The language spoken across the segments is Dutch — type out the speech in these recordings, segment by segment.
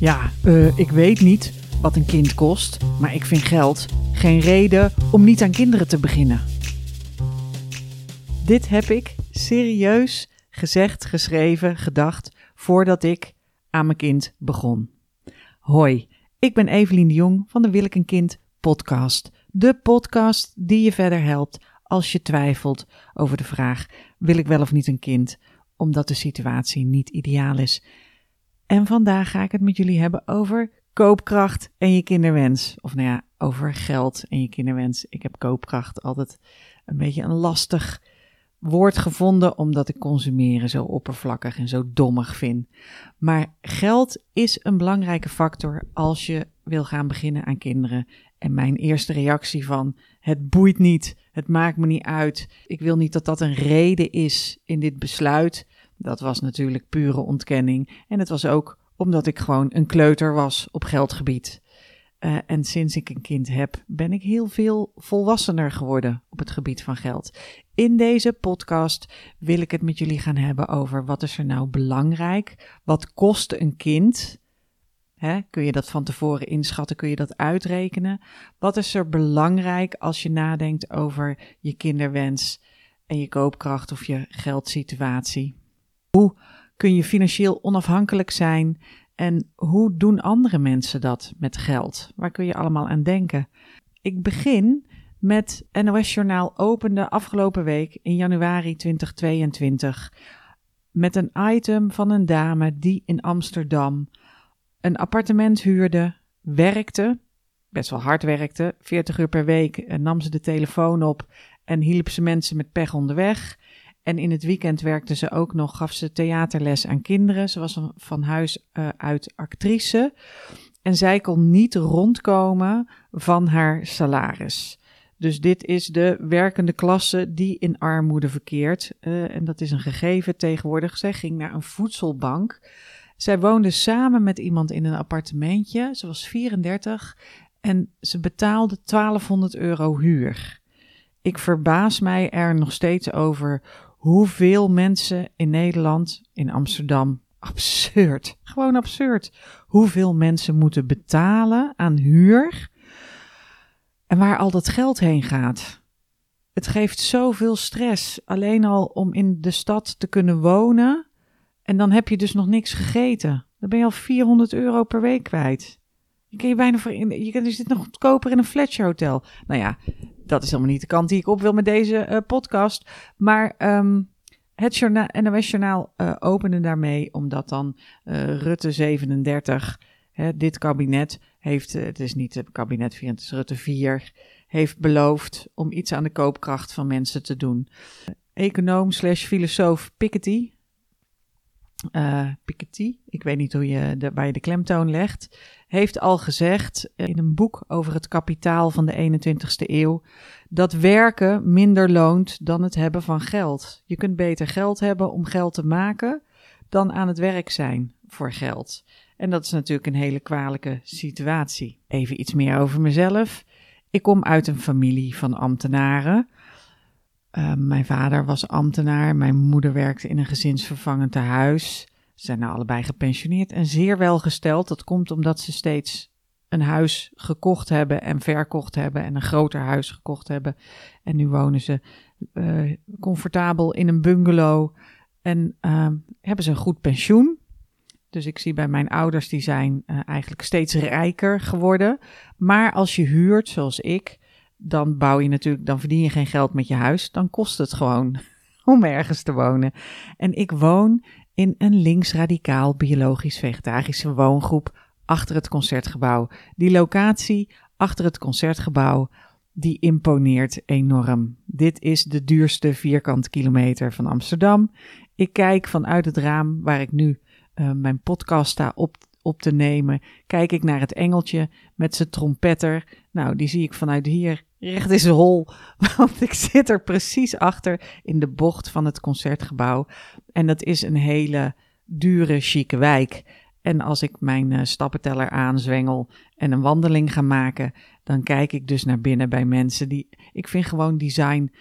Ja, eh, ik weet niet wat een kind kost, maar ik vind geld geen reden om niet aan kinderen te beginnen. Dit heb ik serieus gezegd, geschreven, gedacht voordat ik aan mijn kind begon. Hoi, ik ben Evelien de Jong van de Wil ik een kind podcast. De podcast die je verder helpt als je twijfelt over de vraag: wil ik wel of niet een kind? Omdat de situatie niet ideaal is. En vandaag ga ik het met jullie hebben over koopkracht en je kinderwens. Of nou ja, over geld en je kinderwens. Ik heb koopkracht altijd een beetje een lastig woord gevonden, omdat ik consumeren zo oppervlakkig en zo dommig vind. Maar geld is een belangrijke factor als je wil gaan beginnen aan kinderen. En mijn eerste reactie van het boeit niet, het maakt me niet uit. Ik wil niet dat dat een reden is in dit besluit. Dat was natuurlijk pure ontkenning. En het was ook omdat ik gewoon een kleuter was op geldgebied. Uh, en sinds ik een kind heb, ben ik heel veel volwassener geworden op het gebied van geld. In deze podcast wil ik het met jullie gaan hebben over wat is er nou belangrijk? Wat kost een kind? Kun je dat van tevoren inschatten? Kun je dat uitrekenen? Wat is er belangrijk als je nadenkt over je kinderwens en je koopkracht of je geldsituatie? Hoe kun je financieel onafhankelijk zijn en hoe doen andere mensen dat met geld? Waar kun je allemaal aan denken? Ik begin met NOS Journaal opende afgelopen week in januari 2022 met een item van een dame die in Amsterdam een appartement huurde, werkte, best wel hard werkte, 40 uur per week en nam ze de telefoon op en hielp ze mensen met pech onderweg. En in het weekend werkte ze ook nog, gaf ze theaterles aan kinderen. Ze was van huis uh, uit actrice. En zij kon niet rondkomen van haar salaris. Dus dit is de werkende klasse die in armoede verkeert. Uh, en dat is een gegeven tegenwoordig. Zij ging naar een voedselbank. Zij woonde samen met iemand in een appartementje. Ze was 34 en ze betaalde 1200 euro huur. Ik verbaas mij er nog steeds over hoeveel mensen in Nederland, in Amsterdam, absurd, gewoon absurd, hoeveel mensen moeten betalen aan huur en waar al dat geld heen gaat. Het geeft zoveel stress, alleen al om in de stad te kunnen wonen en dan heb je dus nog niks gegeten. Dan ben je al 400 euro per week kwijt. Je kan je bijna voor je kan dus dit nog goedkoper in een Fletcher hotel. Nou ja, dat is helemaal niet de kant die ik op wil met deze uh, podcast. Maar um, het journaal, NOS Journaal uh, opende daarmee, omdat dan uh, Rutte 37, hè, dit kabinet, heeft, het is niet het kabinet 4, het is Rutte 4, heeft beloofd om iets aan de koopkracht van mensen te doen. Econoom slash filosoof Piketty, uh, Piketty, ik weet niet hoe je de, waar je de klemtoon legt, heeft al gezegd in een boek over het kapitaal van de 21ste eeuw dat werken minder loont dan het hebben van geld. Je kunt beter geld hebben om geld te maken dan aan het werk zijn voor geld. En dat is natuurlijk een hele kwalijke situatie. Even iets meer over mezelf. Ik kom uit een familie van ambtenaren. Uh, mijn vader was ambtenaar, mijn moeder werkte in een gezinsvervangend tehuis. Zijn nou allebei gepensioneerd en zeer welgesteld. Dat komt omdat ze steeds een huis gekocht hebben en verkocht hebben en een groter huis gekocht hebben. En nu wonen ze uh, comfortabel in een bungalow en uh, hebben ze een goed pensioen. Dus ik zie bij mijn ouders, die zijn uh, eigenlijk steeds rijker geworden. Maar als je huurt, zoals ik, dan bouw je natuurlijk, dan verdien je geen geld met je huis. Dan kost het gewoon om ergens te wonen. En ik woon in een linksradicaal biologisch-vegetarische woongroep achter het concertgebouw. Die locatie achter het concertgebouw, die imponeert enorm. Dit is de duurste vierkant kilometer van Amsterdam. Ik kijk vanuit het raam waar ik nu uh, mijn podcast sta op, op te nemen, kijk ik naar het engeltje met zijn trompetter. Nou, die zie ik vanuit hier recht zijn hol, want ik zit er precies achter in de bocht van het concertgebouw. En dat is een hele dure, chique wijk. En als ik mijn uh, stappenteller aanzwengel en een wandeling ga maken, dan kijk ik dus naar binnen bij mensen die. Ik vind gewoon design,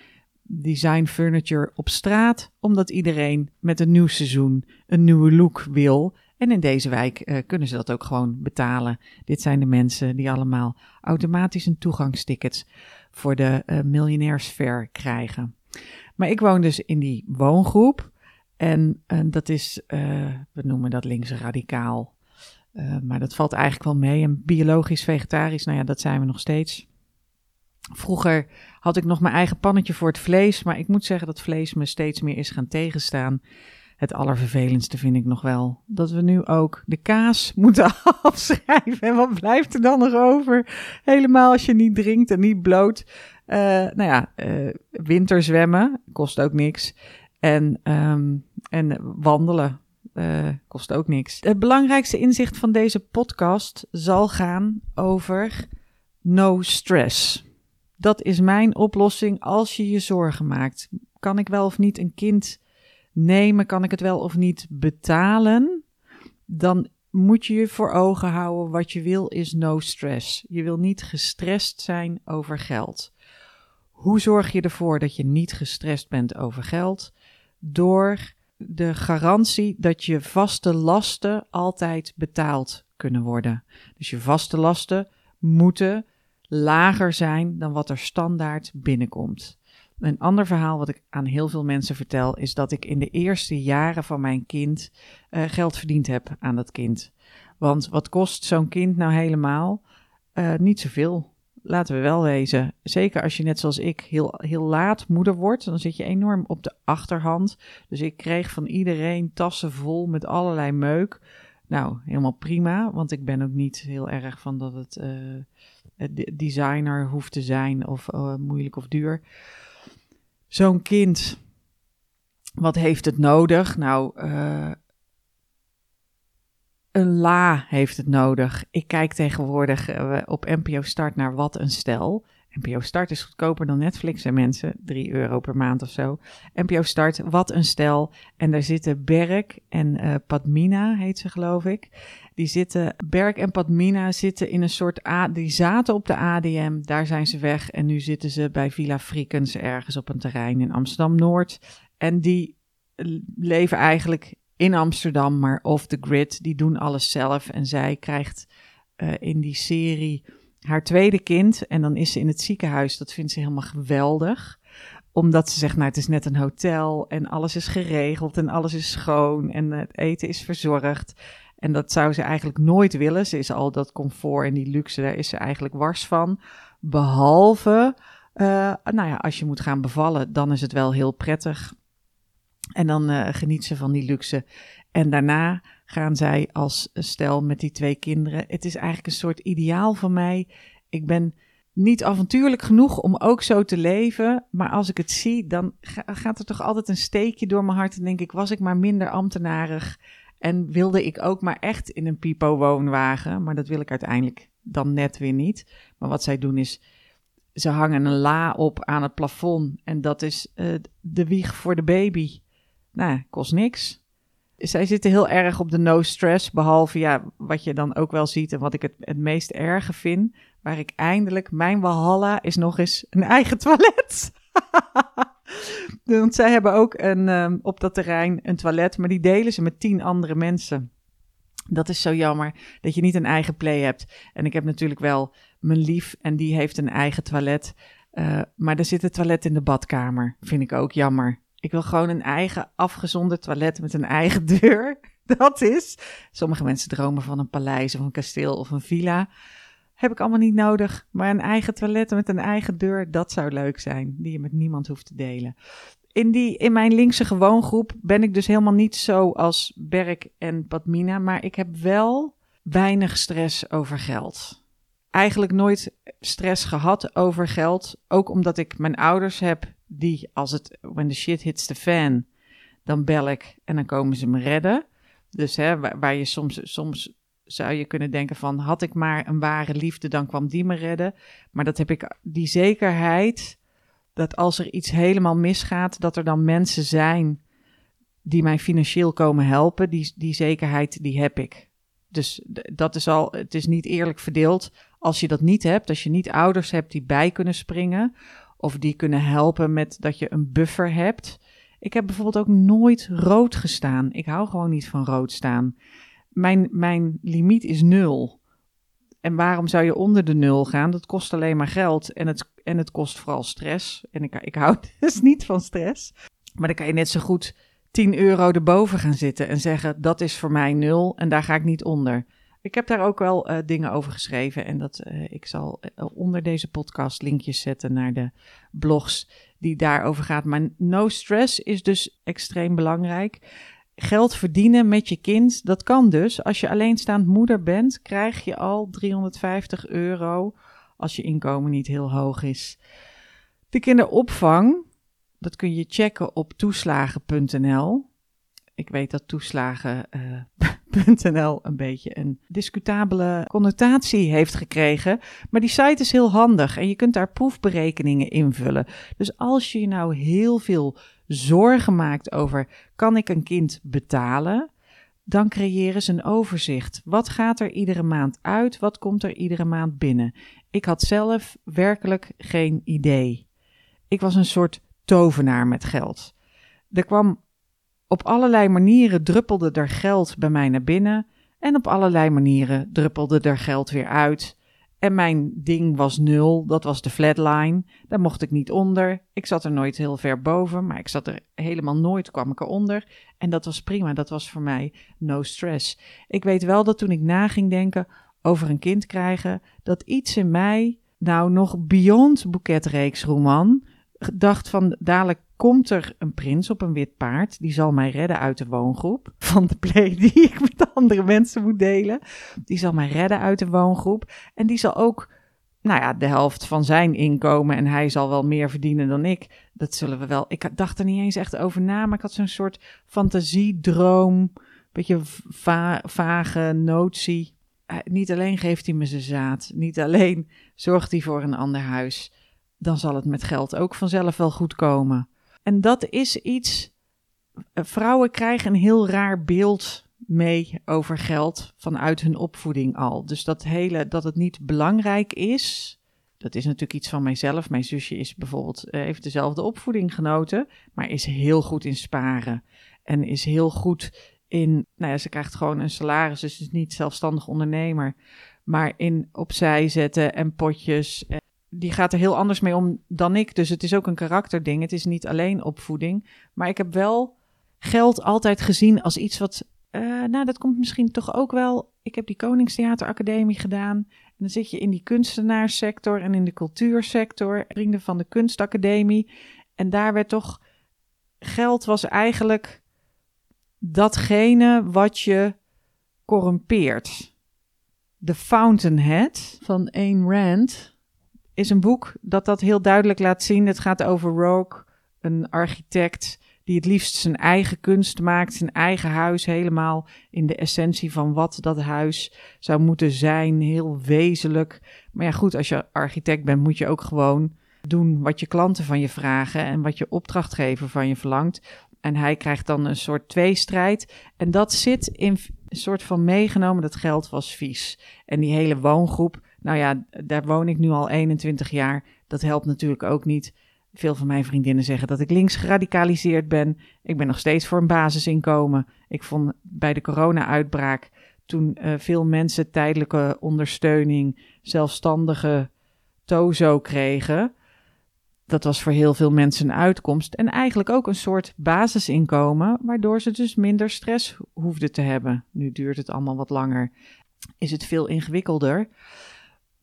design furniture op straat, omdat iedereen met een nieuw seizoen een nieuwe look wil. En in deze wijk uh, kunnen ze dat ook gewoon betalen. Dit zijn de mensen die allemaal automatisch een toegangsticket voor de uh, miljonairsfair krijgen. Maar ik woon dus in die woongroep. En, en dat is, we noemen dat links radicaal. maar dat valt eigenlijk wel mee. En biologisch vegetarisch, nou ja, dat zijn we nog steeds. Vroeger had ik nog mijn eigen pannetje voor het vlees, maar ik moet zeggen dat vlees me steeds meer is gaan tegenstaan. Het allervervelendste vind ik nog wel dat we nu ook de kaas moeten afschrijven. En wat blijft er dan nog over? Helemaal als je niet drinkt en niet bloot. Uh, nou ja, uh, winterzwemmen kost ook niks. En, um, en wandelen uh, kost ook niks. Het belangrijkste inzicht van deze podcast zal gaan over no stress. Dat is mijn oplossing als je je zorgen maakt. Kan ik wel of niet een kind nemen? Kan ik het wel of niet betalen? Dan moet je je voor ogen houden: wat je wil is no stress. Je wil niet gestrest zijn over geld. Hoe zorg je ervoor dat je niet gestrest bent over geld? Door de garantie dat je vaste lasten altijd betaald kunnen worden. Dus je vaste lasten moeten lager zijn dan wat er standaard binnenkomt. Een ander verhaal wat ik aan heel veel mensen vertel is dat ik in de eerste jaren van mijn kind uh, geld verdiend heb aan dat kind. Want wat kost zo'n kind nou helemaal? Uh, niet zoveel. Laten we wel wezen. Zeker als je net zoals ik heel, heel laat moeder wordt, dan zit je enorm op de achterhand. Dus ik kreeg van iedereen tassen vol met allerlei meuk. Nou, helemaal prima, want ik ben ook niet heel erg van dat het uh, designer hoeft te zijn of moeilijk of duur. Zo'n kind, wat heeft het nodig? Nou, uh, een la heeft het nodig. Ik kijk tegenwoordig op NPO Start naar Wat een Stel. NPO Start is goedkoper dan Netflix en mensen, 3 euro per maand of zo. NPO Start, wat een stel. En daar zitten Berk en uh, Padmina, heet ze geloof ik. Die zitten, Berk en Padmina zitten in een soort, A, die zaten op de ADM, daar zijn ze weg. En nu zitten ze bij Villa Frikens ergens op een terrein in Amsterdam-Noord. En die leven eigenlijk in Amsterdam, maar off the grid. Die doen alles zelf en zij krijgt uh, in die serie haar tweede kind. En dan is ze in het ziekenhuis. Dat vindt ze helemaal geweldig. Omdat ze zegt, nou het is net een hotel en alles is geregeld en alles is schoon en het eten is verzorgd. En dat zou ze eigenlijk nooit willen. Ze is al dat comfort en die luxe, daar is ze eigenlijk wars van. Behalve, uh, nou ja, als je moet gaan bevallen, dan is het wel heel prettig. En dan uh, geniet ze van die luxe. En daarna gaan zij als stel met die twee kinderen. Het is eigenlijk een soort ideaal van mij. Ik ben niet avontuurlijk genoeg om ook zo te leven. Maar als ik het zie, dan gaat er toch altijd een steekje door mijn hart. En denk ik, was ik maar minder ambtenarig. En wilde ik ook maar echt in een pipo-woonwagen. Maar dat wil ik uiteindelijk dan net weer niet. Maar wat zij doen is, ze hangen een la op aan het plafond. En dat is uh, de wieg voor de baby. Nou, kost niks zij zitten heel erg op de no stress. Behalve ja, wat je dan ook wel ziet en wat ik het, het meest erge vind. Waar ik eindelijk, mijn walhalla is nog eens een eigen toilet. Want zij hebben ook een, um, op dat terrein een toilet, maar die delen ze met tien andere mensen. Dat is zo jammer dat je niet een eigen play hebt. En ik heb natuurlijk wel mijn lief en die heeft een eigen toilet. Uh, maar er zit een toilet in de badkamer. Vind ik ook jammer. Ik wil gewoon een eigen afgezonderd toilet met een eigen deur. Dat is. Sommige mensen dromen van een paleis of een kasteel of een villa. Heb ik allemaal niet nodig. Maar een eigen toilet met een eigen deur, dat zou leuk zijn. Die je met niemand hoeft te delen. In, die, in mijn linkse gewoongroep ben ik dus helemaal niet zo als Berk en Padmina. Maar ik heb wel weinig stress over geld. Eigenlijk nooit stress gehad over geld. Ook omdat ik mijn ouders heb die, als het, when the shit hits the fan, dan bel ik en dan komen ze me redden. Dus hè, waar, waar je soms, soms zou je kunnen denken van, had ik maar een ware liefde, dan kwam die me redden. Maar dat heb ik, die zekerheid, dat als er iets helemaal misgaat, dat er dan mensen zijn die mij financieel komen helpen, die, die zekerheid, die heb ik. Dus dat is al, het is niet eerlijk verdeeld. Als je dat niet hebt, als je niet ouders hebt die bij kunnen springen, of die kunnen helpen met dat je een buffer hebt. Ik heb bijvoorbeeld ook nooit rood gestaan. Ik hou gewoon niet van rood staan. Mijn, mijn limiet is nul. En waarom zou je onder de nul gaan? Dat kost alleen maar geld en het, en het kost vooral stress. En ik, ik hou dus niet van stress. Maar dan kan je net zo goed 10 euro erboven gaan zitten en zeggen: dat is voor mij nul en daar ga ik niet onder. Ik heb daar ook wel uh, dingen over geschreven en dat, uh, ik zal uh, onder deze podcast linkjes zetten naar de blogs die daarover gaat. Maar no stress is dus extreem belangrijk. Geld verdienen met je kind, dat kan dus. Als je alleenstaand moeder bent, krijg je al 350 euro als je inkomen niet heel hoog is. De kinderopvang, dat kun je checken op toeslagen.nl. Ik weet dat toeslagen.nl een beetje een discutabele connotatie heeft gekregen. Maar die site is heel handig en je kunt daar proefberekeningen invullen. Dus als je nou heel veel zorgen maakt over: kan ik een kind betalen? Dan creëren ze een overzicht. Wat gaat er iedere maand uit? Wat komt er iedere maand binnen? Ik had zelf werkelijk geen idee. Ik was een soort tovenaar met geld. Er kwam op allerlei manieren druppelde er geld bij mij naar binnen en op allerlei manieren druppelde er geld weer uit. En mijn ding was nul, dat was de flatline. Daar mocht ik niet onder. Ik zat er nooit heel ver boven, maar ik zat er helemaal nooit, kwam ik eronder. En dat was prima, dat was voor mij no stress. Ik weet wel dat toen ik na ging denken over een kind krijgen, dat iets in mij, nou nog beyond boeketreeksroman, dacht van dadelijk komt er een prins op een wit paard. Die zal mij redden uit de woongroep. Van de play die ik met andere mensen moet delen. Die zal mij redden uit de woongroep. En die zal ook, nou ja, de helft van zijn inkomen. En hij zal wel meer verdienen dan ik. Dat zullen we wel. Ik dacht er niet eens echt over na. Maar ik had zo'n soort fantasiedroom. Beetje va vage notie. niet alleen geeft hij me zijn zaad. Niet alleen zorgt hij voor een ander huis dan zal het met geld ook vanzelf wel goed komen. En dat is iets. Eh, vrouwen krijgen een heel raar beeld mee over geld vanuit hun opvoeding al. Dus dat hele dat het niet belangrijk is. Dat is natuurlijk iets van mijzelf. Mijn zusje is bijvoorbeeld uh, heeft dezelfde opvoeding genoten, maar is heel goed in sparen en is heel goed in. Nou ja, ze krijgt gewoon een salaris, dus is niet zelfstandig ondernemer, maar in opzij zetten en potjes die gaat er heel anders mee om dan ik. Dus het is ook een karakterding. Het is niet alleen opvoeding. Maar ik heb wel geld altijd gezien als iets wat. Uh, nou, dat komt misschien toch ook wel. Ik heb die Koningstheateracademie gedaan. En dan zit je in die kunstenaarssector en in de cultuursector. Vrienden van de Kunstacademie. En daar werd toch. Geld was eigenlijk datgene wat je corrumpeert. The Fountainhead van Ayn Rand is een boek dat dat heel duidelijk laat zien. Het gaat over Rogue, een architect die het liefst zijn eigen kunst maakt, zijn eigen huis helemaal in de essentie van wat dat huis zou moeten zijn, heel wezenlijk. Maar ja, goed, als je architect bent, moet je ook gewoon doen wat je klanten van je vragen en wat je opdrachtgever van je verlangt. En hij krijgt dan een soort tweestrijd. En dat zit in een soort van meegenomen, dat geld was vies. En die hele woongroep nou ja, daar woon ik nu al 21 jaar. Dat helpt natuurlijk ook niet. Veel van mijn vriendinnen zeggen dat ik links geradicaliseerd ben. Ik ben nog steeds voor een basisinkomen. Ik vond bij de corona-uitbraak, toen uh, veel mensen tijdelijke ondersteuning, zelfstandige tozo kregen. Dat was voor heel veel mensen een uitkomst. En eigenlijk ook een soort basisinkomen, waardoor ze dus minder stress hoefden te hebben. Nu duurt het allemaal wat langer. Is het veel ingewikkelder.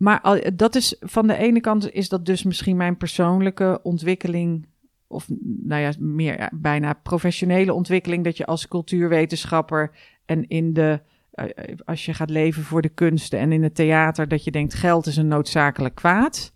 Maar dat is van de ene kant is dat dus misschien mijn persoonlijke ontwikkeling. Of nou ja, meer bijna professionele ontwikkeling. Dat je als cultuurwetenschapper en in de. Eh, als je gaat leven voor de kunsten en in het theater, dat je denkt geld is een noodzakelijk kwaad.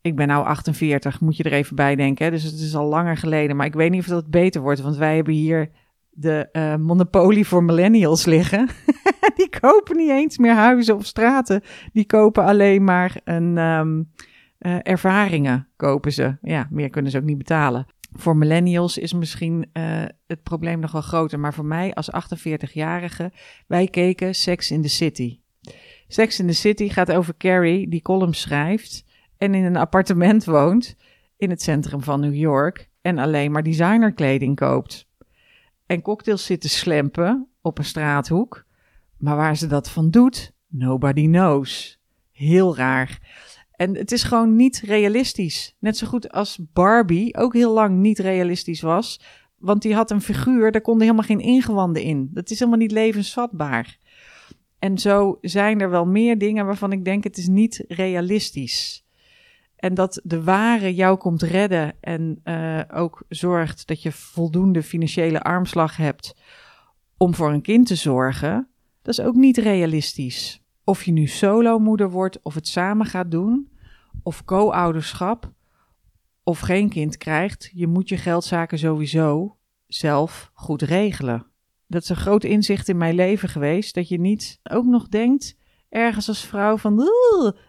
Ik ben nou 48, moet je er even bij denken. Hè? Dus het is al langer geleden. Maar ik weet niet of dat beter wordt. Want wij hebben hier de uh, monopolie voor millennials liggen. die kopen niet eens meer huizen of straten. Die kopen alleen maar een um, uh, ervaringen, kopen ze. Ja, meer kunnen ze ook niet betalen. Voor millennials is misschien uh, het probleem nog wel groter. Maar voor mij als 48-jarige, wij keken Sex in the City. Sex in the City gaat over Carrie, die columns schrijft en in een appartement woont in het centrum van New York en alleen maar designerkleding koopt en cocktails zitten slempen op een straathoek. Maar waar ze dat van doet, nobody knows. Heel raar. En het is gewoon niet realistisch. Net zo goed als Barbie ook heel lang niet realistisch was. Want die had een figuur, daar konden helemaal geen ingewanden in. Dat is helemaal niet levensvatbaar. En zo zijn er wel meer dingen waarvan ik denk het is niet realistisch. En dat de ware jou komt redden en uh, ook zorgt dat je voldoende financiële armslag hebt om voor een kind te zorgen, dat is ook niet realistisch. Of je nu solomoeder wordt of het samen gaat doen, of co-ouderschap, of geen kind krijgt, je moet je geldzaken sowieso zelf goed regelen. Dat is een groot inzicht in mijn leven geweest, dat je niet ook nog denkt, ergens als vrouw van,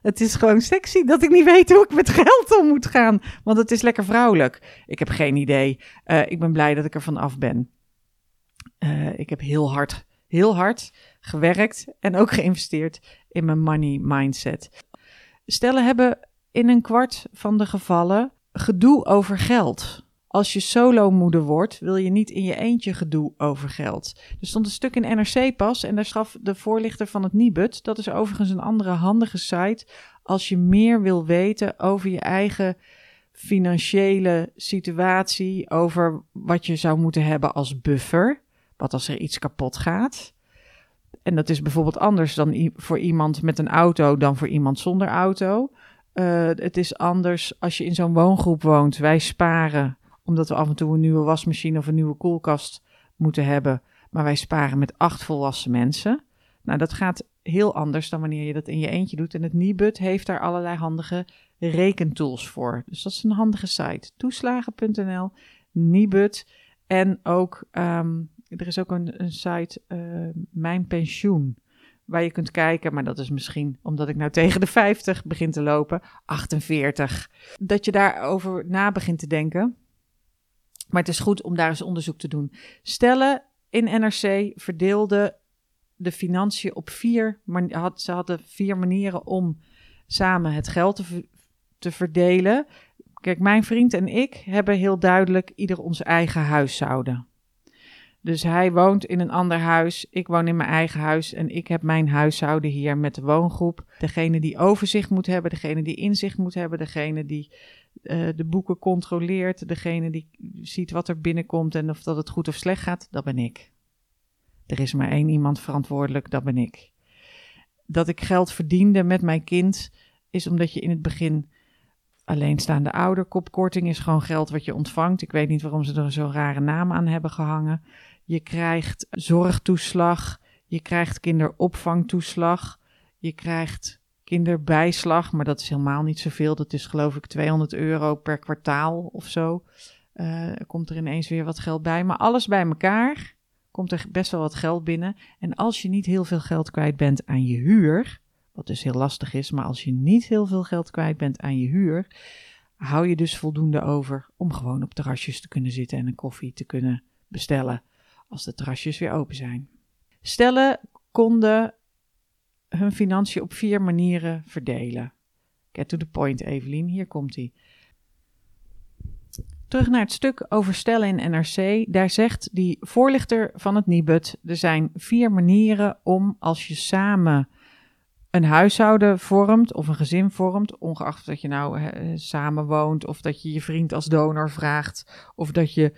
het is gewoon sexy dat ik niet weet hoe ik met geld om moet gaan, want het is lekker vrouwelijk. Ik heb geen idee. Uh, ik ben blij dat ik er van af ben. Uh, ik heb heel hard, heel hard gewerkt en ook geïnvesteerd in mijn money mindset. Stellen hebben in een kwart van de gevallen gedoe over geld. Als je solo-moeder wordt, wil je niet in je eentje gedoe over geld. Er stond een stuk in NRC pas en daar schaf de voorlichter van het Nibud. Dat is overigens een andere handige site. Als je meer wil weten over je eigen financiële situatie, over wat je zou moeten hebben als buffer. Wat als er iets kapot gaat. En dat is bijvoorbeeld anders dan voor iemand met een auto dan voor iemand zonder auto. Uh, het is anders als je in zo'n woongroep woont. Wij sparen omdat we af en toe een nieuwe wasmachine of een nieuwe koelkast moeten hebben. Maar wij sparen met acht volwassen mensen. Nou, dat gaat heel anders dan wanneer je dat in je eentje doet. En het Nibud heeft daar allerlei handige rekentools voor. Dus dat is een handige site. Toeslagen.nl, Nibud. En ook, um, er is ook een, een site, uh, Mijn Pensioen waar je kunt kijken, maar dat is misschien omdat ik nou tegen de 50 begin te lopen, 48, dat je daarover na begint te denken. Maar het is goed om daar eens onderzoek te doen. Stellen in NRC verdeelde de financiën op vier, maar ze hadden vier manieren om samen het geld te, te verdelen. Kijk, mijn vriend en ik hebben heel duidelijk ieder ons eigen huishouden. Dus hij woont in een ander huis, ik woon in mijn eigen huis en ik heb mijn huishouden hier met de woongroep. Degene die overzicht moet hebben, degene die inzicht moet hebben, degene die uh, de boeken controleert, degene die ziet wat er binnenkomt en of dat het goed of slecht gaat, dat ben ik. Er is maar één iemand verantwoordelijk, dat ben ik. Dat ik geld verdiende met mijn kind is omdat je in het begin alleenstaande ouderkopkorting is gewoon geld wat je ontvangt. Ik weet niet waarom ze er zo'n rare naam aan hebben gehangen. Je krijgt zorgtoeslag, je krijgt kinderopvangtoeslag, je krijgt kinderbijslag, maar dat is helemaal niet zoveel. Dat is geloof ik 200 euro per kwartaal of zo. Uh, komt er ineens weer wat geld bij. Maar alles bij elkaar komt er best wel wat geld binnen. En als je niet heel veel geld kwijt bent aan je huur, wat dus heel lastig is, maar als je niet heel veel geld kwijt bent aan je huur, hou je dus voldoende over om gewoon op terrasjes te kunnen zitten en een koffie te kunnen bestellen als de terrasjes weer open zijn. Stellen konden hun financiën op vier manieren verdelen. Get to the point, Evelien, hier komt hij. Terug naar het stuk over stellen in NRC. Daar zegt die voorlichter van het Nibud: er zijn vier manieren om als je samen een huishouden vormt of een gezin vormt, ongeacht dat je nou he, samen woont of dat je je vriend als donor vraagt of dat je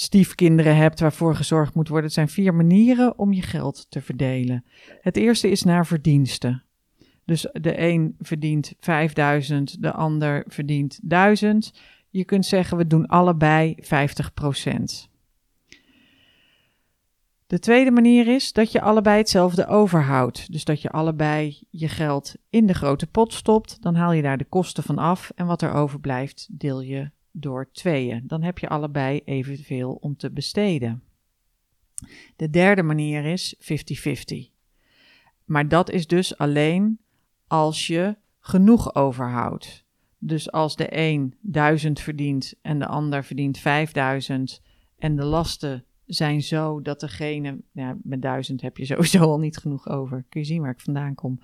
stiefkinderen hebt waarvoor gezorgd moet worden. Het zijn vier manieren om je geld te verdelen. Het eerste is naar verdiensten. Dus de een verdient 5000, de ander verdient 1000. Je kunt zeggen we doen allebei 50% De tweede manier is dat je allebei hetzelfde overhoudt. Dus dat je allebei je geld in de grote pot stopt. Dan haal je daar de kosten van af. En wat er overblijft, deel je door tweeën. Dan heb je allebei evenveel om te besteden. De derde manier is 50-50. Maar dat is dus alleen als je genoeg overhoudt. Dus als de een 1000 verdient en de ander verdient 5000 en de lasten zijn zo dat degene, ja, met 1000 heb je sowieso al niet genoeg over. Kun je zien waar ik vandaan kom.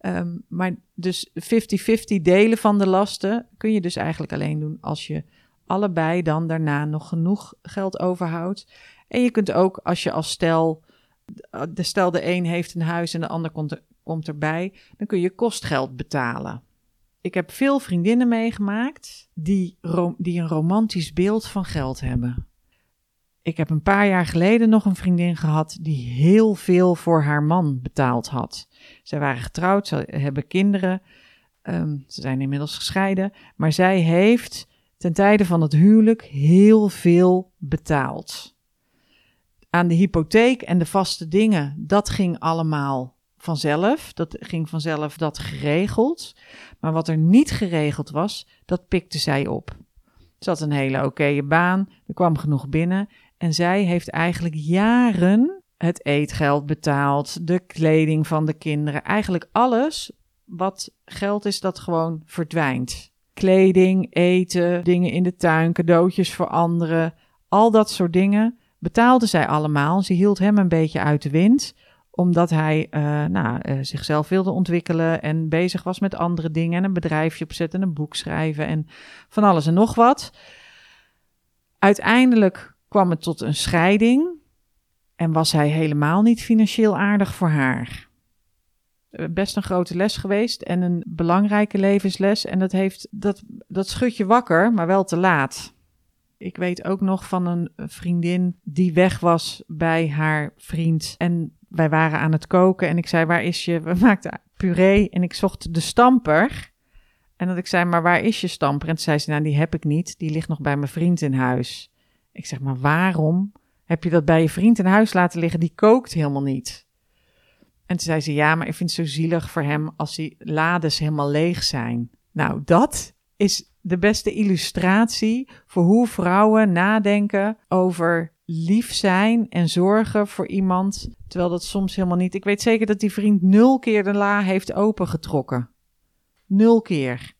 Um, maar dus 50-50 delen van de lasten kun je dus eigenlijk alleen doen als je allebei dan daarna nog genoeg geld overhoudt. En je kunt ook, als je als stel de, stel de een heeft een huis en de ander komt, er, komt erbij, dan kun je kostgeld betalen. Ik heb veel vriendinnen meegemaakt die, die een romantisch beeld van geld hebben. Ik heb een paar jaar geleden nog een vriendin gehad die heel veel voor haar man betaald had. Zij waren getrouwd, ze hebben kinderen, ehm, ze zijn inmiddels gescheiden, maar zij heeft ten tijde van het huwelijk heel veel betaald. Aan de hypotheek en de vaste dingen, dat ging allemaal vanzelf. Dat ging vanzelf dat geregeld. Maar wat er niet geregeld was, dat pikte zij op. Ze had een hele oké baan, er kwam genoeg binnen. En zij heeft eigenlijk jaren het eetgeld betaald, de kleding van de kinderen. Eigenlijk alles wat geld is dat gewoon verdwijnt. Kleding, eten, dingen in de tuin, cadeautjes voor anderen. Al dat soort dingen betaalde zij allemaal. Ze hield hem een beetje uit de wind omdat hij uh, nou, uh, zichzelf wilde ontwikkelen en bezig was met andere dingen en een bedrijfje opzetten, een boek schrijven en van alles en nog wat. Uiteindelijk kwam het tot een scheiding en was hij helemaal niet financieel aardig voor haar. Eh, best een grote les geweest en een belangrijke levensles. En dat, heeft, dat, dat schudt je wakker, maar wel te laat. Ik weet ook nog van een vriendin die weg was bij haar vriend. En wij waren aan het koken en ik zei, waar is je? We maakten puree en ik zocht de stamper. En dat ik zei, maar waar is je stamper? En toen zei ze, nou die heb ik niet, die ligt nog bij mijn vriend in huis. Ik zeg, maar waarom heb je dat bij je vriend in huis laten liggen? Die kookt helemaal niet. En toen zei ze, ja, maar ik vind het zo zielig voor hem als die lades helemaal leeg zijn. Nou, dat is de beste illustratie voor hoe vrouwen nadenken over lief zijn en zorgen voor iemand, terwijl dat soms helemaal niet. Ik weet zeker dat die vriend nul keer de la heeft opengetrokken. Nul keer.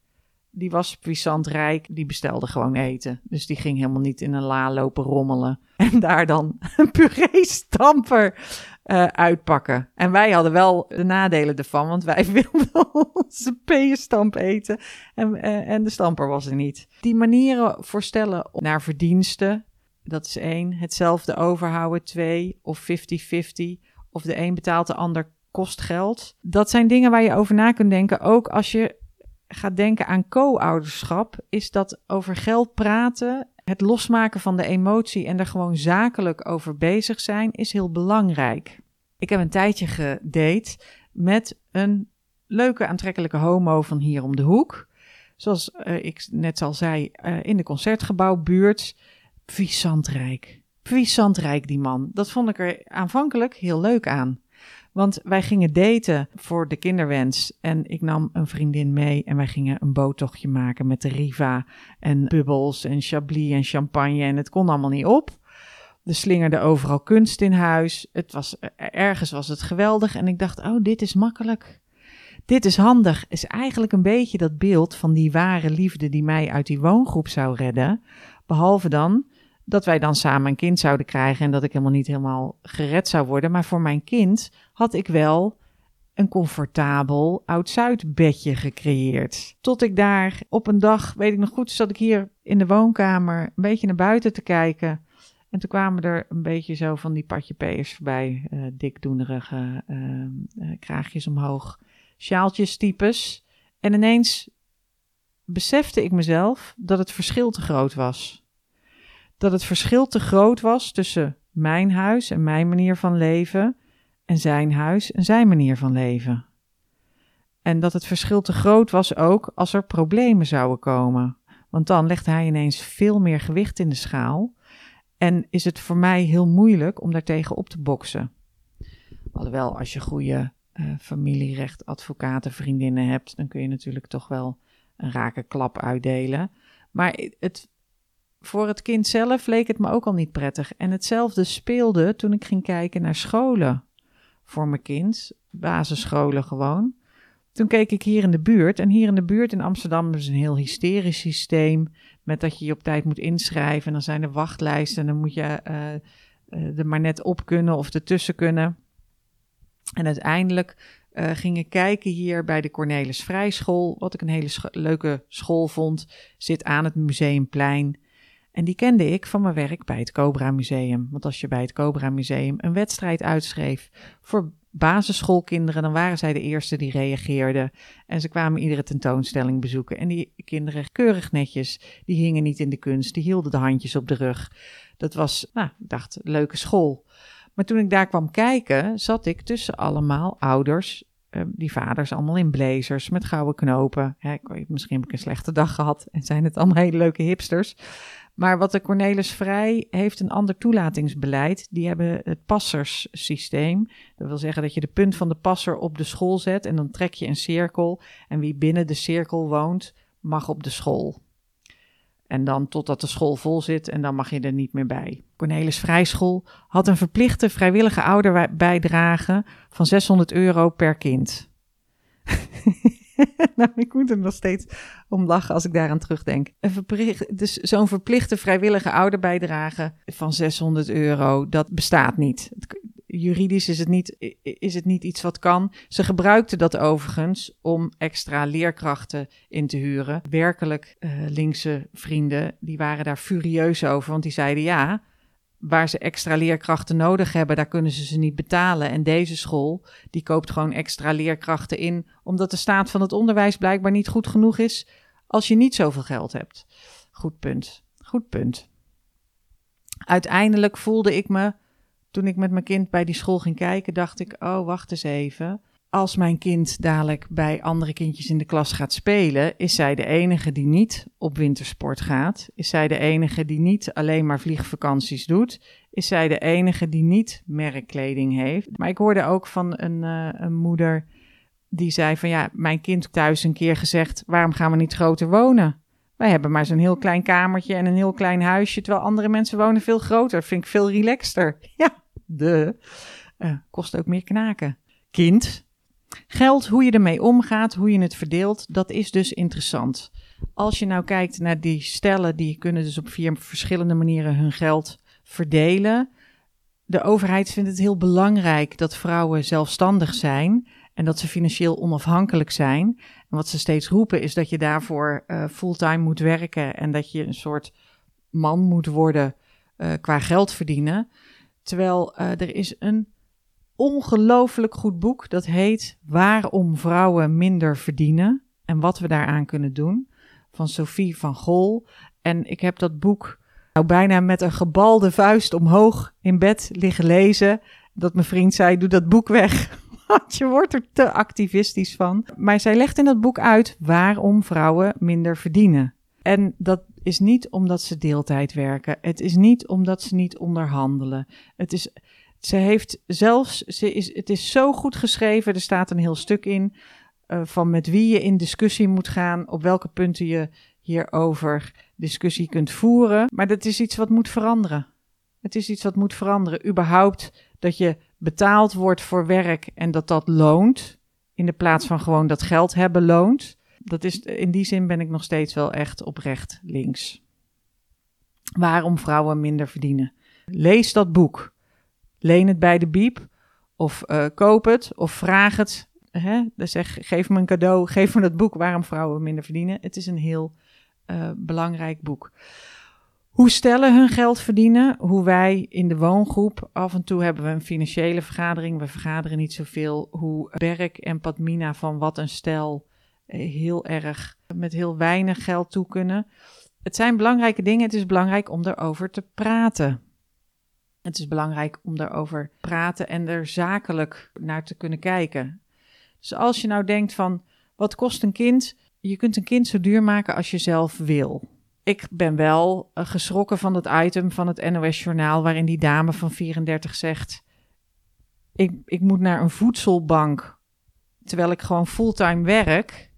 Die was puissant rijk, die bestelde gewoon eten. Dus die ging helemaal niet in een la lopen rommelen. En daar dan een puree-stamper uh, uitpakken. En wij hadden wel de nadelen ervan, want wij wilden onze peenstamp eten. En, uh, en de stamper was er niet. Die manieren voorstellen naar verdiensten, dat is één. Hetzelfde overhouden, twee. Of 50-50. Of de een betaalt de ander kost geld. Dat zijn dingen waar je over na kunt denken. Ook als je gaat denken aan co-ouderschap, is dat over geld praten, het losmaken van de emotie en er gewoon zakelijk over bezig zijn, is heel belangrijk. Ik heb een tijdje gedate met een leuke, aantrekkelijke homo van hier om de hoek. Zoals uh, ik net al zei, uh, in de concertgebouwbuurt. Puissant rijk. Puissant rijk, die man. Dat vond ik er aanvankelijk heel leuk aan. Want wij gingen daten voor de kinderwens. En ik nam een vriendin mee en wij gingen een boottochtje maken met de Riva. En bubbels en chablis en champagne. En het kon allemaal niet op. Er slingerde overal kunst in huis. Het was, ergens was het geweldig. En ik dacht, oh, dit is makkelijk. Dit is handig. Is eigenlijk een beetje dat beeld van die ware liefde die mij uit die woongroep zou redden. Behalve dan dat wij dan samen een kind zouden krijgen en dat ik helemaal niet helemaal gered zou worden. Maar voor mijn kind had ik wel een comfortabel oud-Zuid bedje gecreëerd. Tot ik daar op een dag, weet ik nog goed, zat ik hier in de woonkamer een beetje naar buiten te kijken. En toen kwamen er een beetje zo van die patje peers voorbij, uh, dikdoenerige uh, kraagjes omhoog, sjaaltjes types. En ineens besefte ik mezelf dat het verschil te groot was dat het verschil te groot was tussen mijn huis en mijn manier van leven en zijn huis en zijn manier van leven. En dat het verschil te groot was ook als er problemen zouden komen. Want dan legt hij ineens veel meer gewicht in de schaal. En is het voor mij heel moeilijk om daartegen op te boksen. Alhoewel, als je goede uh, familierecht, advocaten, vriendinnen hebt, dan kun je natuurlijk toch wel een rake klap uitdelen. Maar het, voor het kind zelf leek het me ook al niet prettig. En hetzelfde speelde toen ik ging kijken naar scholen voor mijn kind, basisscholen gewoon. Toen keek ik hier in de buurt. En hier in de buurt in Amsterdam is een heel hysterisch systeem. Met dat je je op tijd moet inschrijven. En dan zijn er wachtlijsten. En dan moet je uh, er maar net op kunnen of ertussen kunnen. En uiteindelijk uh, ging ik kijken hier bij de Cornelis Vrijschool. Wat ik een hele leuke school vond. Zit aan het Museumplein. En die kende ik van mijn werk bij het Cobra Museum. Want als je bij het Cobra Museum een wedstrijd uitschreef voor basisschoolkinderen, dan waren zij de eerste die reageerden. En ze kwamen iedere tentoonstelling bezoeken. En die kinderen, keurig netjes, die hingen niet in de kunst, die hielden de handjes op de rug. Dat was, nou, ik dacht, leuke school. Maar toen ik daar kwam kijken, zat ik tussen allemaal ouders uh, die vaders allemaal in blazers met gouden knopen. Hè, misschien heb ik een slechte dag gehad en zijn het allemaal hele leuke hipsters. Maar wat de Cornelis Vrij heeft een ander toelatingsbeleid. Die hebben het passerssysteem. Dat wil zeggen dat je de punt van de passer op de school zet en dan trek je een cirkel. En wie binnen de cirkel woont, mag op de school. En dan totdat de school vol zit en dan mag je er niet meer bij. Cornelis Vrijschool had een verplichte vrijwillige ouderbijdrage van 600 euro per kind. nou, ik moet er nog steeds om lachen als ik daaraan terugdenk. Een verplicht, dus zo'n verplichte vrijwillige ouderbijdrage van 600 euro, dat bestaat niet juridisch is het, niet, is het niet iets wat kan. Ze gebruikten dat overigens om extra leerkrachten in te huren. Werkelijk uh, linkse vrienden, die waren daar furieus over, want die zeiden ja, waar ze extra leerkrachten nodig hebben, daar kunnen ze ze niet betalen. En deze school, die koopt gewoon extra leerkrachten in, omdat de staat van het onderwijs blijkbaar niet goed genoeg is als je niet zoveel geld hebt. Goed punt. Goed punt. Uiteindelijk voelde ik me toen ik met mijn kind bij die school ging kijken, dacht ik: oh, wacht eens even. Als mijn kind dadelijk bij andere kindjes in de klas gaat spelen, is zij de enige die niet op wintersport gaat? Is zij de enige die niet alleen maar vliegvakanties doet? Is zij de enige die niet merkkleding heeft? Maar ik hoorde ook van een, uh, een moeder die zei van ja, mijn kind thuis een keer gezegd: waarom gaan we niet groter wonen? Wij hebben maar zo'n heel klein kamertje en een heel klein huisje, terwijl andere mensen wonen veel groter. Vind ik veel relaxter. Ja, de. Uh, kost ook meer knaken. Kind. Geld, hoe je ermee omgaat, hoe je het verdeelt, dat is dus interessant. Als je nou kijkt naar die stellen, die kunnen dus op vier verschillende manieren hun geld verdelen. De overheid vindt het heel belangrijk dat vrouwen zelfstandig zijn en dat ze financieel onafhankelijk zijn. En wat ze steeds roepen is dat je daarvoor uh, fulltime moet werken en dat je een soort man moet worden uh, qua geld verdienen. Terwijl uh, er is een ongelooflijk goed boek dat heet Waarom vrouwen minder verdienen en wat we daaraan kunnen doen van Sophie van Gol. En ik heb dat boek nou bijna met een gebalde vuist omhoog in bed liggen lezen. Dat mijn vriend zei: Doe dat boek weg. Want je wordt er te activistisch van. Maar zij legt in dat boek uit waarom vrouwen minder verdienen. En dat is niet omdat ze deeltijd werken. Het is niet omdat ze niet onderhandelen. Het is, ze heeft zelfs, ze is, het is zo goed geschreven. Er staat een heel stuk in uh, van met wie je in discussie moet gaan, op welke punten je hierover discussie kunt voeren. Maar dat is iets wat moet veranderen. Het is iets wat moet veranderen. Überhaupt dat je betaald wordt voor werk en dat dat loont. In de plaats van gewoon dat geld hebben loont. Dat is, in die zin ben ik nog steeds wel echt oprecht links. Waarom vrouwen minder verdienen. Lees dat boek. Leen het bij de biep. Of uh, koop het. Of vraag het. Hè? Zeg, geef me een cadeau. Geef me dat boek waarom vrouwen minder verdienen. Het is een heel uh, belangrijk boek. Hoe stellen hun geld verdienen? Hoe wij in de woongroep, af en toe hebben we een financiële vergadering, we vergaderen niet zoveel. Hoe Berk en Padmina van wat een stel eh, heel erg met heel weinig geld toe kunnen. Het zijn belangrijke dingen. Het is belangrijk om erover te praten. Het is belangrijk om erover te praten en er zakelijk naar te kunnen kijken. Dus als je nou denkt van wat kost een kind? Je kunt een kind zo duur maken als je zelf wil. Ik ben wel uh, geschrokken van het item van het NOS Journaal waarin die dame van 34 zegt: ik, ik moet naar een voedselbank terwijl ik gewoon fulltime werk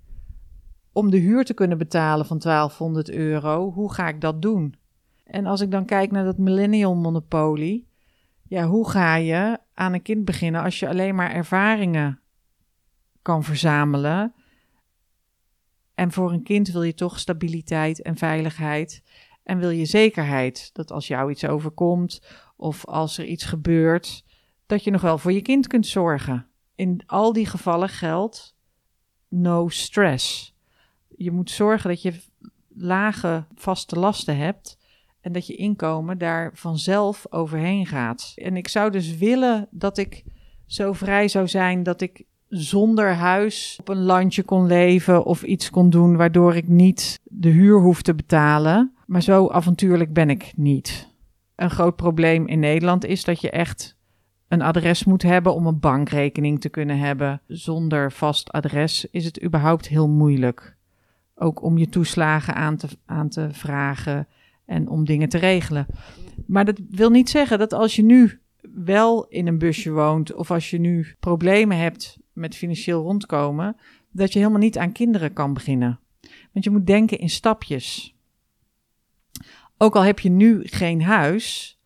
om de huur te kunnen betalen van 1200 euro, hoe ga ik dat doen? En als ik dan kijk naar dat millennial monopolie, ja, hoe ga je aan een kind beginnen als je alleen maar ervaringen kan verzamelen? En voor een kind wil je toch stabiliteit en veiligheid. En wil je zekerheid dat als jou iets overkomt of als er iets gebeurt, dat je nog wel voor je kind kunt zorgen. In al die gevallen geldt no stress je moet zorgen dat je lage vaste lasten hebt En dat je inkomen daar vanzelf overheen gaat. En ik zou dus willen dat ik zo vrij zou zijn dat ik zonder huis op een landje kon leven of iets kon doen waardoor ik niet de huur hoef te betalen. Maar zo avontuurlijk ben ik niet. Een groot probleem in Nederland is dat je echt een adres moet hebben om een bankrekening te kunnen hebben. Zonder vast adres is het überhaupt heel moeilijk. Ook om je toeslagen aan te, aan te vragen en om dingen te regelen. Maar dat wil niet zeggen dat als je nu wel in een busje woont of als je nu problemen hebt met financieel rondkomen, dat je helemaal niet aan kinderen kan beginnen. Want je moet denken in stapjes. Ook al heb je nu geen huis,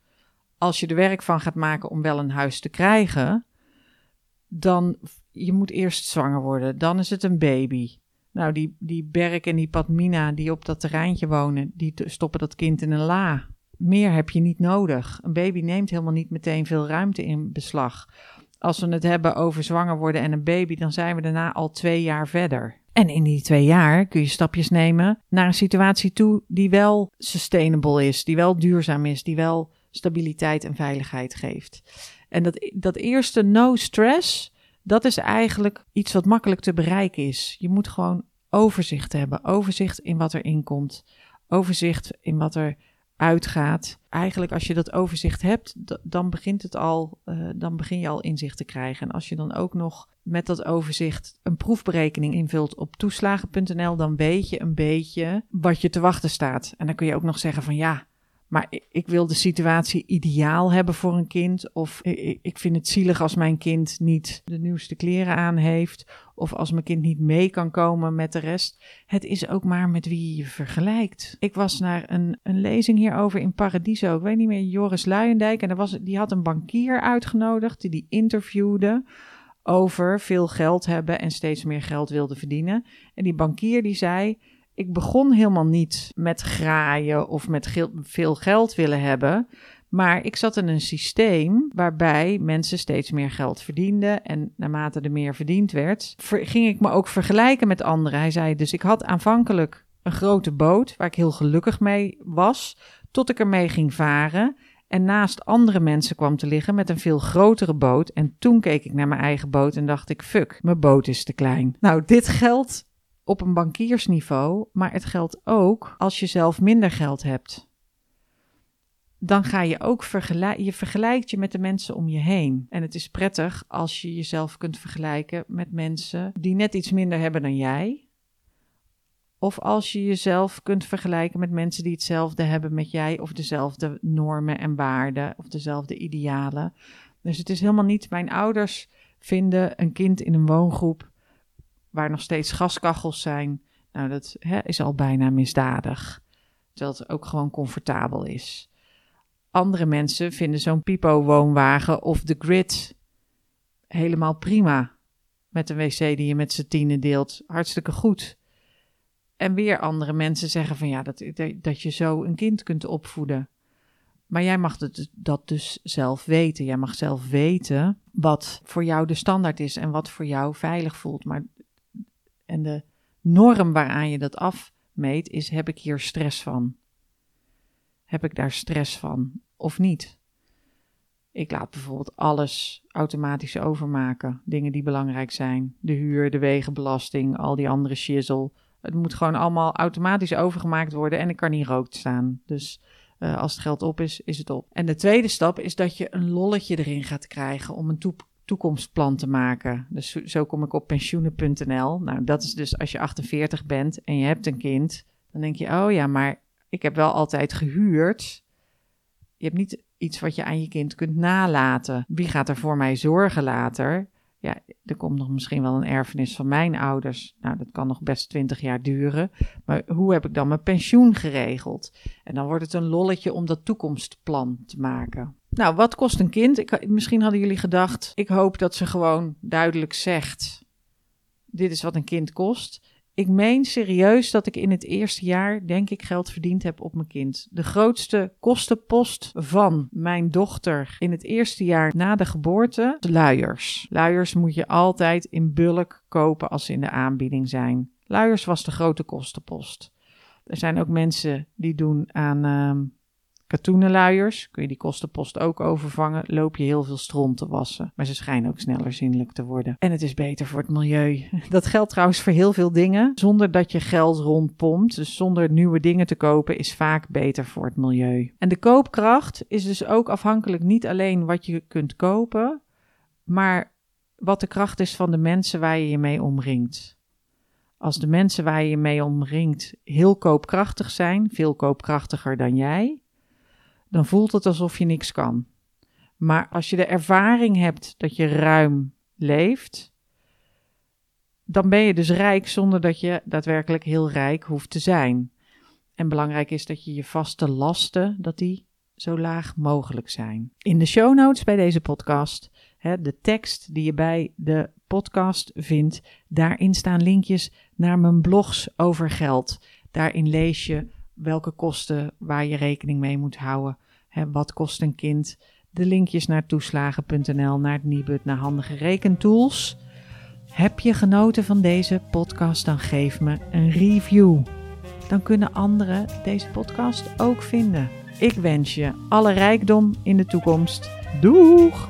als je er werk van gaat maken om wel een huis te krijgen, dan je moet eerst zwanger worden, dan is het een baby. Nou, die, die Berk en die Padmina die op dat terreintje wonen, die stoppen dat kind in een la. Meer heb je niet nodig. Een baby neemt helemaal niet meteen veel ruimte in beslag. Als we het hebben over zwanger worden en een baby, dan zijn we daarna al twee jaar verder. En in die twee jaar kun je stapjes nemen naar een situatie toe die wel sustainable is, die wel duurzaam is, die wel stabiliteit en veiligheid geeft. En dat, dat eerste no stress, dat is eigenlijk iets wat makkelijk te bereiken is. Je moet gewoon overzicht hebben. Overzicht in wat er inkomt. Overzicht in wat er uitgaat. Eigenlijk als je dat overzicht hebt, dan begint het al, uh, dan begin je al inzicht te krijgen. En als je dan ook nog met dat overzicht een proefberekening invult op toeslagen.nl, dan weet je een beetje wat je te wachten staat. En dan kun je ook nog zeggen van ja, maar ik wil de situatie ideaal hebben voor een kind. Of ik vind het zielig als mijn kind niet de nieuwste kleren aan heeft. Of als mijn kind niet mee kan komen met de rest. Het is ook maar met wie je je vergelijkt. Ik was naar een, een lezing hierover in Paradiso. Ik weet niet meer, Joris Luijendijk. En er was, die had een bankier uitgenodigd die die interviewde over veel geld hebben en steeds meer geld wilde verdienen. En die bankier die zei ik begon helemaal niet met graaien of met veel geld willen hebben. Maar ik zat in een systeem waarbij mensen steeds meer geld verdienden. En naarmate er meer verdiend werd, ging ik me ook vergelijken met anderen. Hij zei dus: ik had aanvankelijk een grote boot waar ik heel gelukkig mee was, tot ik ermee ging varen. En naast andere mensen kwam te liggen met een veel grotere boot. En toen keek ik naar mijn eigen boot en dacht ik: fuck, mijn boot is te klein. Nou, dit geldt op een bankiersniveau, maar het geldt ook als je zelf minder geld hebt. Dan ga je ook vergelijken, je vergelijkt je met de mensen om je heen. En het is prettig als je jezelf kunt vergelijken met mensen die net iets minder hebben dan jij. Of als je jezelf kunt vergelijken met mensen die hetzelfde hebben met jij, of dezelfde normen en waarden, of dezelfde idealen. Dus het is helemaal niet, mijn ouders vinden een kind in een woongroep waar nog steeds gaskachels zijn, nou, dat hè, is al bijna misdadig. Terwijl het ook gewoon comfortabel is. Andere mensen vinden zo'n pipo-woonwagen of de grid helemaal prima. Met een wc die je met z'n tienen deelt, hartstikke goed. En weer andere mensen zeggen van ja, dat, dat je zo een kind kunt opvoeden. Maar jij mag het, dat dus zelf weten. Jij mag zelf weten wat voor jou de standaard is en wat voor jou veilig voelt. Maar en de norm waaraan je dat afmeet is: heb ik hier stress van? Heb ik daar stress van of niet? Ik laat bijvoorbeeld alles automatisch overmaken. Dingen die belangrijk zijn. De huur, de wegenbelasting, al die andere shizzle. Het moet gewoon allemaal automatisch overgemaakt worden en ik kan niet rookt staan. Dus uh, als het geld op is, is het op. En de tweede stap is dat je een lolletje erin gaat krijgen om een toep toekomstplan te maken. Dus zo kom ik op pensioenen.nl. Nou, dat is dus als je 48 bent en je hebt een kind, dan denk je, oh ja, maar ik heb wel altijd gehuurd. Je hebt niet iets wat je aan je kind kunt nalaten. Wie gaat er voor mij zorgen later? Ja, er komt nog misschien wel een erfenis van mijn ouders. Nou, dat kan nog best 20 jaar duren. Maar hoe heb ik dan mijn pensioen geregeld? En dan wordt het een lolletje om dat toekomstplan te maken. Nou, wat kost een kind? Ik, misschien hadden jullie gedacht, ik hoop dat ze gewoon duidelijk zegt, dit is wat een kind kost. Ik meen serieus dat ik in het eerste jaar, denk ik, geld verdiend heb op mijn kind. De grootste kostenpost van mijn dochter in het eerste jaar na de geboorte, de luiers. Luiers moet je altijd in bulk kopen als ze in de aanbieding zijn. Luiers was de grote kostenpost. Er zijn ook mensen die doen aan... Uh, katoenen luiers, kun je die kostenpost ook overvangen, loop je heel veel stront te wassen. Maar ze schijnen ook sneller zinnelijk te worden. En het is beter voor het milieu. Dat geldt trouwens voor heel veel dingen. Zonder dat je geld rondpompt, dus zonder nieuwe dingen te kopen, is vaak beter voor het milieu. En de koopkracht is dus ook afhankelijk niet alleen wat je kunt kopen, maar wat de kracht is van de mensen waar je je mee omringt. Als de mensen waar je je mee omringt heel koopkrachtig zijn, veel koopkrachtiger dan jij, dan voelt het alsof je niks kan. Maar als je de ervaring hebt dat je ruim leeft, dan ben je dus rijk zonder dat je daadwerkelijk heel rijk hoeft te zijn. En belangrijk is dat je je vaste lasten, dat die zo laag mogelijk zijn. In de show notes bij deze podcast, hè, de tekst die je bij de podcast vindt, daarin staan linkjes naar mijn blogs over geld. Daarin lees je welke kosten waar je rekening mee moet houden. Hè, wat kost een kind? De linkjes naar toeslagen.nl, naar het Nibud, naar handige rekentools. Heb je genoten van deze podcast? Dan geef me een review. Dan kunnen anderen deze podcast ook vinden. Ik wens je alle rijkdom in de toekomst. Doeg!